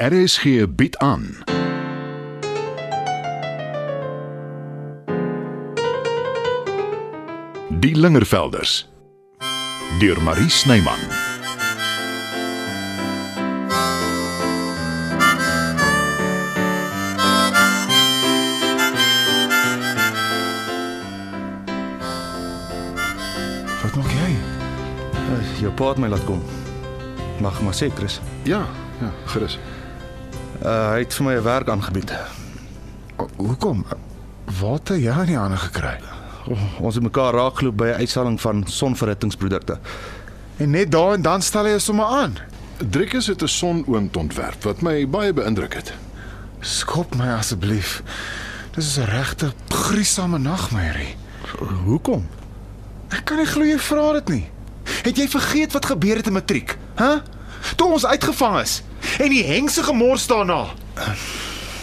RSG bied aan. Die Lingervelders deur Marie Snyman. Wat maak jy? Uh, jou pa het my laat kom. Mag maar sê, Chris. Ja, ja, gerus. Uh, hy het vir my 'n werk aangebied. O, hoekom? Wat het jy aan die hande gekry? O, ons het mekaar raakgeloop by 'n uitstalling van sonverhittingsprodukte. En net daar en dan stel jy sommer aan. Driekus het 'n sonoond ontwerp wat my baie beïndruk het. Skop my asseblief. Dis is 'n regte gruisame nagmerrie. Hoekom? Ek kan nie glo jy vra dit nie. Het jy vergeet wat gebeur het in matriek? Hæ? Huh? Toe ons uitgevang is en die hengse gemors daarna.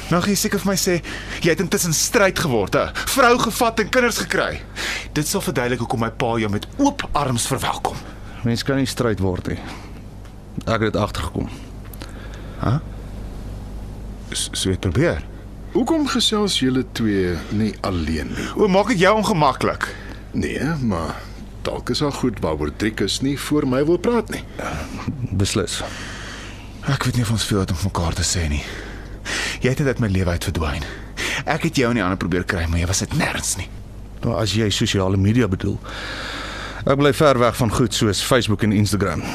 Nou jy seker vir my sê jy het intussen stryd geword, 'n vrou gevat en kinders gekry. Dit sal verduidelik hoekom my pa jou met oop arms verwelkom. Mens kan nie stryd word nie. Ek het dit agtergekom. So, so het probeer. Hoekom gesels julle twee nie alleen nie? O, maak dit jou ongemaklik. Nee, maar dalk is daar goed waaroor Driekus nie voor my wil praat nie. Beslis. Ek weet nie of ons veel het om mekaar te sê nie. Jy het net uit my lewe uit verdwyn. Ek het jou in die ander probeer kry, maar jy was dit nêrens nie. Nou as jy sosiale media bedoel. Ek bly ver weg van goed soos Facebook en Instagram.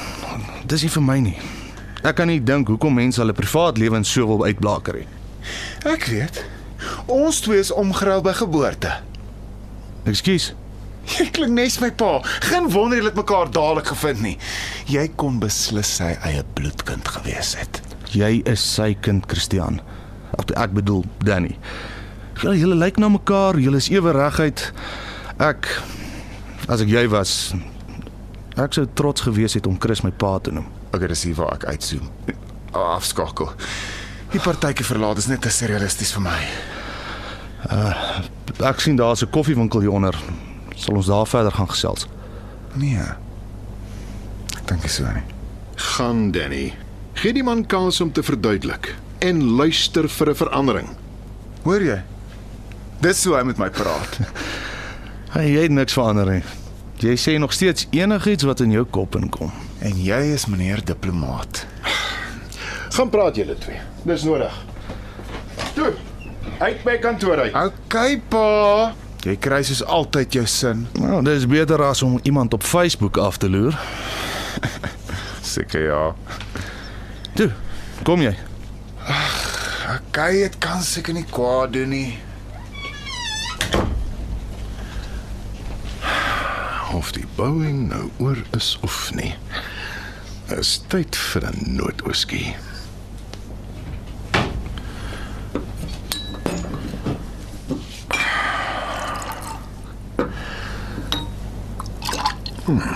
Dis nie vir my nie. Ek kan nie dink hoekom mense hulle privaat lewens so wil uitblaker nie. Ek weet. Ons twee is omgeruil by geboorte. Ekskuus. Jy klink nes my pa. Geen wonder jy het mekaar dadelik gevind nie. Jy kon beslis sy eie bloedkind gewees het. Jy is sy kind, Christian. Ek, ek bedoel Danny. Julle julle lyk na mekaar, julle is ewe reguit. Ek as ek jy was, ek sou trots gewees het om Chris my pa te noem. Okay, dis hier waar ek uitzoom. Afskakel. Die partytjie verlaat is net te surrealisties vir my. Ek sien daar's 'n koffiewinkel hier onder. Sal ons daar verder gaan gesels? Nee. Ek dink so nie. Gaan Danny. Gee die man kans om te verduidelik en luister vir 'n verandering. Hoor jy? Dis hoe hy met my praat. Hey, jy het niks verander nie. Jy sê nog steeds enigiets wat in jou kop inkom. En jy is meneer diplomaat. Gaan praat julle twee. Dis nodig. Toe. Uit my kantoor uit. Okay, pa. Jy kry soos altyd jou sin. Nou, dit is beter as om iemand op Facebook af te loer. Seker ja. Toe, kom jy? Okay, dit kan seker nie kwaad doen nie. Of die Boeing nou oor is of nie. Is tyd vir 'n noodwhisky. Hmm,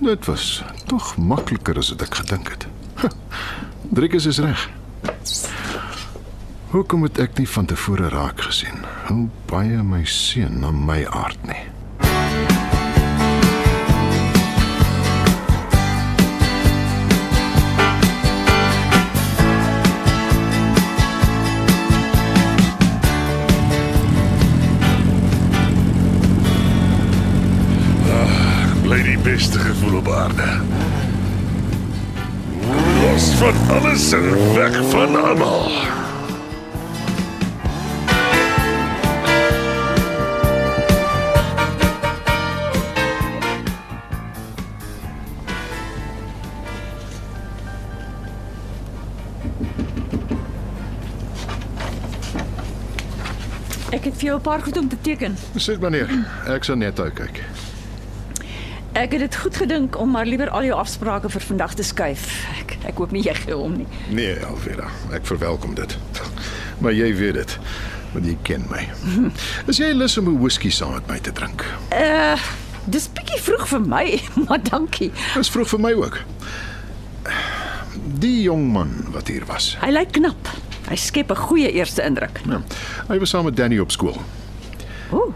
dit was tog makliker as wat ek gedink het. Huh, Driekus is reg. Hoekom het ek nie van tevore raak gesien hoe baie my seun na my aard nie? Van alles en weg van almal. Ek het vir jou 'n paar goed om te teken. Sit meneer, ek sal net uitkyk. Ek het dit goed gedink om maar liewer al jou afsprake vir vandag te skuif. Ek hoop nie jy gee om nie. Nee, Alvera, ek verwelkom dit. Maar jy weet dit, want jy ken my. Is jy lus om 'n whisky saam met my te drink? Uh, dis bietjie vroeg vir my, maar dankie. Dis vroeg vir my ook. Die jong man wat hier was. Hy lyk knap. Hy skep 'n goeie eerste indruk. Ja, hy was saam met Danny op skool. Ooh,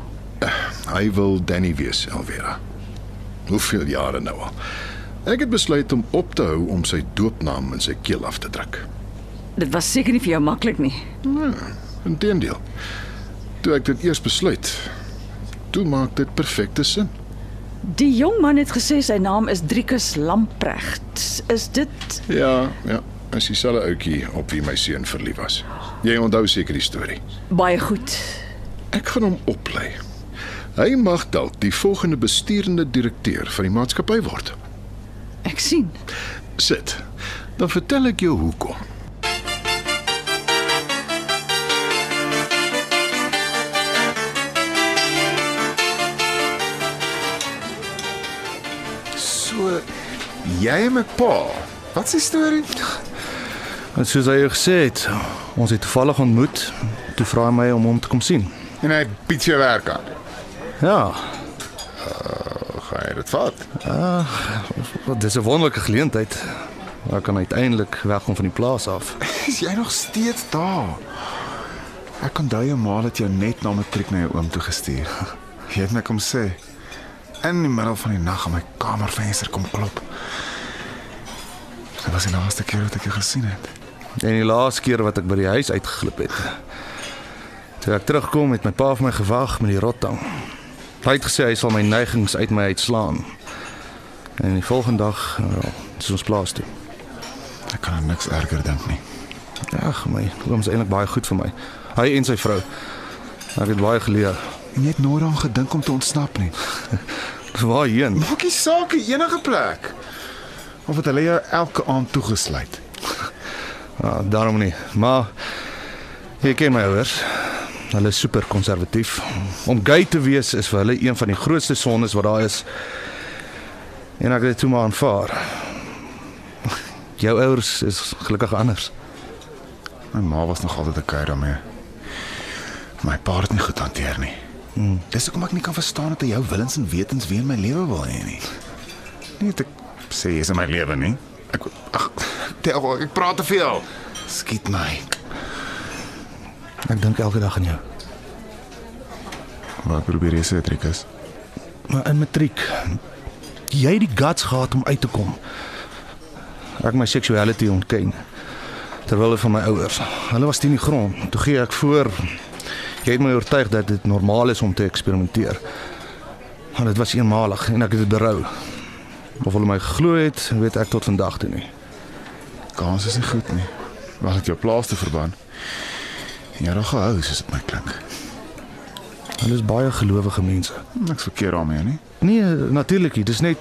Hy wil Danny wees, Alvera. Hoeveel jare nou al? Ek het besluit om op te hou om sy doopnaam in sy keel af te druk. Dit was seker nie vir jou maklik nie. Inteendeel. Toe ek dit eers besluit, toe maak dit perfekte sin. Die jong man het gesê sy naam is Driekus Lamprecht. Is dit Ja, ja. As dieselfde ouetjie op wie my seun verlief was. Jy onthou seker die storie. baie goed? Ek gaan hom oplei. Hy mag dalk die volgende besturende direkteur van die maatskappy word. Sien. Sit. Dan vertel ek jou hoekom. So jy en my pa. Wat is die storie? En soos hy gesê het, ons het toevallig ontmoet. Toe vra hy my om hom te kom sien. En hy bied jou werk aan. Ja, Gaan jy dit vat? Dit is 'n wonderlike geleentheid. Ek kan uiteindelik wegkom van die plaas af. Is jy nog steeds daar? Ek onthou jou ma het jou net na matriek na jou oom toe gestuur. Jy het my kom sê in die middel van die nag aan my kamervenster kom klop. Dit was die laaste keer wat ek jou gesien het. En die laaste keer wat ek by die huis uitgeglip het. Toe ek terugkom het my pa vir my gewag met die rottang. Hy het gesê hy sal my neigings uit my uitslaan. En die volgende dag, ja, is ons plaas toe. Ek kan aan niks erger dink nie. Ag my, oom is eintlik baie goed vir my. Hy en sy vrou. Ek het baie geleer. En jy het nooit aan gedink om te ontsnap nie. Waarheen? Maak nie saak enige plek. Of het hulle jou elke aand toegesluit? Ja, daarom nie. Maar jy ken my ouers. Hulle is super konservatief. Om gay te wees is vir hulle een van die grootste sondes wat daar is. En ek het dit toe maar aanvaar. Jou ouers is gelukkig anders. My ma was nog altyd 'n kuier daarmee. My pa het nie goed hanteer nie. Hmm. Dis hoekom ek nie kan verstaan dat hy jou willens en wetens weer in my lewe wil hê nie. Nie dat ek sê jy's in my lewe nie. Ek ag, tel, ek praat te veel. Skiet my. Ek dink elke dag aan jou. Wat probeer jy sê, Trikus? Maar in matriek jy het die guts gehad om uit te kom. Ek my seksuality ontken terwyl van my ouers. Hulle was teen die grond. Toe gee ek voor jy het my oortuig dat dit normaal is om te eksperimenteer. Maar dit was eenmalig en ek het dit berou. Of hulle my geglo het, weet ek tot vandag toe nie. Kans is nie goed nie. Wel het jou plaas te verbân. En jy het gehou soos dit my klink. Hulle is baie gelowige mense. Niks verkeerd daarmee nie. Nee, natuurlik nie. Dis net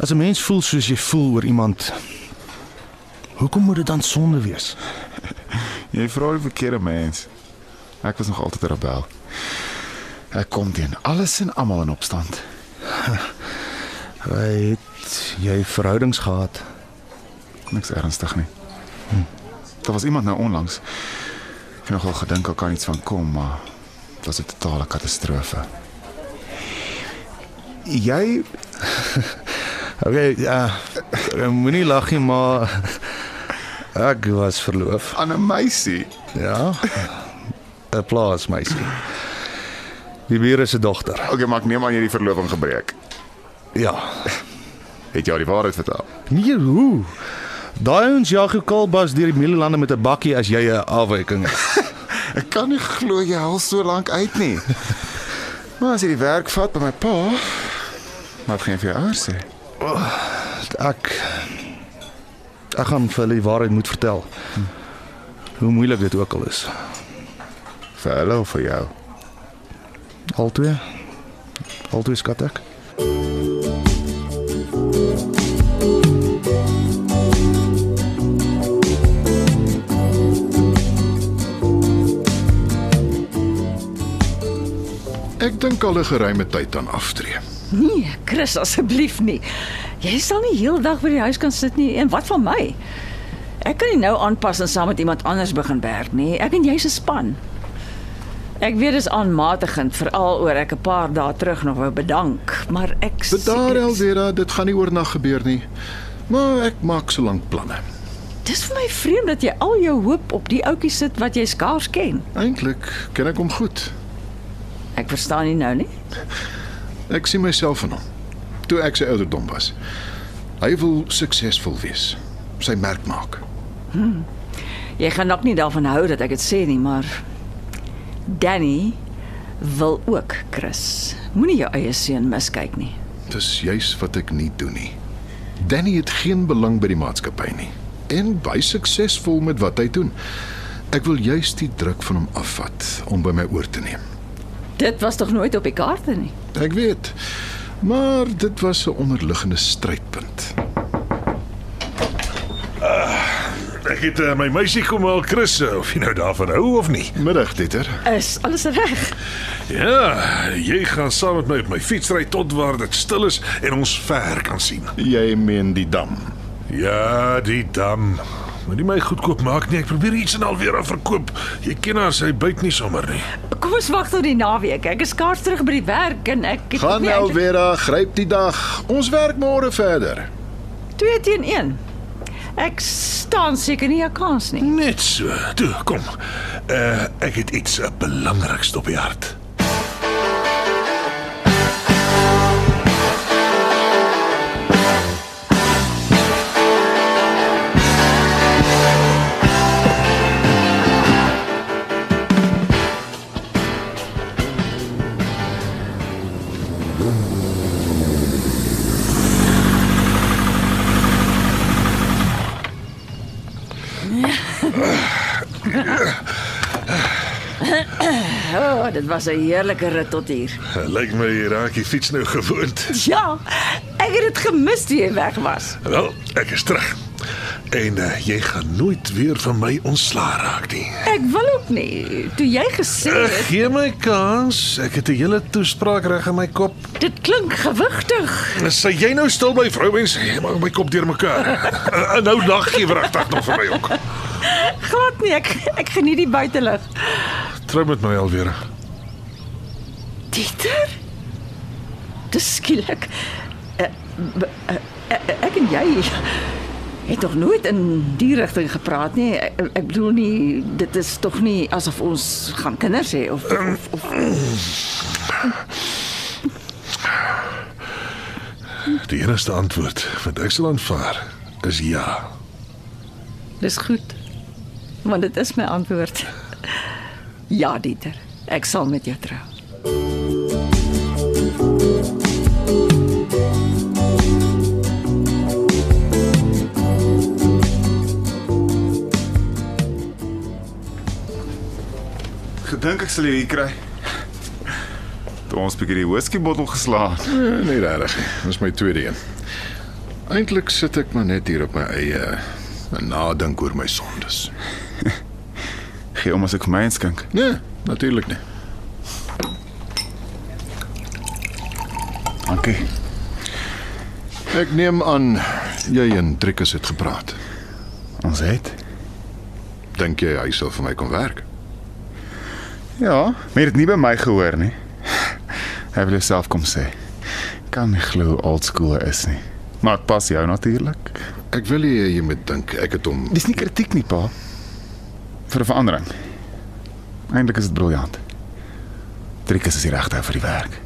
as 'n mens voel soos jy voel oor iemand, hoekom moet dit dan sonde wees? Jy vra die verkeerde mens. Ek was nog altyd 'n rebel. Ek kom teen alles en almal in opstand. Het jy verhoudings gehad? Niks ernstig nie. Hm. Daar was iemand nou onlangs. Ek het nogal gedink daar kan iets van kom, maar dit was 'n totale katastrofe. Jy Okay, ja. Uh, Moenie lag nie, maar ek was verloof. aan 'n meisie. Ja. 'n Plaasmeisie. Die bure se dogter. Okay, maar ek neem aan jy die verloving gebreek. Ja. Het jy haar die waarheid vertel? Nee, hoe? Daai ons jag jou kalbas deur die Mielielande met 'n bakkie as jy 'n afwyking het. Ek kan nie glo jy hul so lank uit nie. maar as jy die werk vat by my pa, gaan jy vir jou ouers sê? Ek ek gaan vir hulle die waarheid moet vertel. Hoe moeilik dit ook al is. Vir hulle of vir jou? Altwee. Altwee skat ek. Ek dink al 'n geruime tyd aan aftree. Nee, Chris asseblief nie. Jy sal nie heeldag by die huis kan sit nie en wat van my? Ek kan nie nou aanpas en saam met iemand anders begin werk nie. Ek en jy se span. Ek weet dis aanmatigend veral oor ek 'n paar dae terug nog wou bedank, maar ek Bedaar Elvira, dit gaan nie oornag gebeur nie. Maar ek maak solank planne. Dis vir my vreemd dat jy al jou hoop op die ouetjie sit wat jy skaars ken. Eintlik ken ek hom goed. Ek verstaan nie nou nie. Ek sien myself in hom. Toe ek sy ouderdom was. Hy wil suksesvol wees. Sy merk maak. Jy gaan nog nie daarvan hou dat ek dit sê nie, maar Danny wil ook Chris. Moenie jou eie seun miskyk nie. Dis juis wat ek nie doen nie. Danny het geen belang by die maatskappy nie en baie suksesvol met wat hy doen. Ek wil juis die druk van hom afvat om by my oor te neem. Dit was tog nooit op die kaarte nie. Ek weet. Maar dit was 'n onderliggende strydpunt. Ek het uh, my meisie kom al Chris, uh, of jy nou daarvan hou of nie. Middag, Dieter. Is alles reg? Ja, jy gaan saam met my op my fiets ry tot waar dit stil is en ons ver kan sien. Jy meen die dam. Ja, die dam. Maar nie my goedkoop maak nie. Ek probeer iets en alweer aan verkoop. Jy ken haar, sy byt nie sommer nie. Kom ons wag tot die naweek. Ek is skaars terug by die werk en ek het Gaan nou eintlik- Vera, gryp die dag. Ons werk môre verder. 2 teen 1. Ek staan seker nie 'n kans nie. Net so. Toe, kom. Uh ek het iets belangriks op die hart. Dit was 'n heerlike rit tot hier. Uh, Lyk my jy raak die fiets nou gewoond. Ja, ek het dit gemis toe jy weg was. Wel, ek is terug. En uh, jy gaan nooit weer van my ontslaa raak nie. Ek wil ook nie. Toe jy gesê Uh, het, gee my kans. Ek het 'n hele toespraak reg in my kop. dit klink gewigtig. Sê jy nou stil by vrouens, jy maak my kop deurmekaar. Uh, nou lag jy wragtig nog vir my ook. Glad nie. Ek ek geniet die buitelug. Trou met my alweer. Dieter? Dis skielik. Uh, uh, ek en jy het tog nooit in die rigting gepraat nie. Ek, ek bedoel nie dit is tog nie asof ons gaan kinders hê of of, of Die enigste antwoord wat ek sal aanvaar is ja. Dis goed. Want dit is my antwoord. Ja, Dieter. Ek sal met jou trou. Gedink ek sal jou hier kry. Toe ons bietjie die whisky bottel geslaan. Nee, nee regtig. Dis my tweede een. Eintlik sit ek maar net hier op my eie en nadink oor my sondes. Gee om as ek vir my inskink. Nee, natuurlik nie. Dankie. Ek neem aan jy en Trikus het gepraat. Ons het. Dink jy hy sal vir my kom werk? Ja, maar jy het nie by my gehoor nie. Hy wil self kom sê. Kan nie glo old school is nie. Maar dit pas jou natuurlik. Ek wil hê jy moet dink ek het hom Dis nie kritiek nie, pa. Vir 'n verandering. Eindelik is dit briljant. Trikus is die regte vir die werk.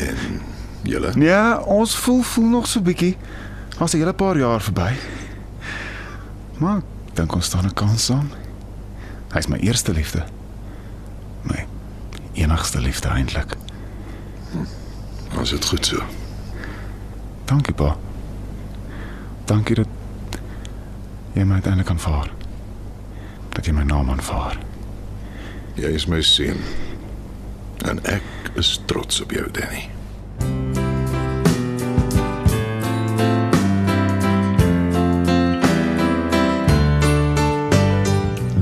en julle. Ja, ons voel voel nog so bietjie. Ons 'n hele paar jaar verby. Maar ek dink ons staan 'n kans saam. Hy's my eerste liefde. My enigste liefde eintlik. Ons het goed so. Dankie pa. Dankie dat jy my uiteindelik aanvaar. Dat jy my naam aanvaar. Jy is my seun. En ek is trots op jou, Danny.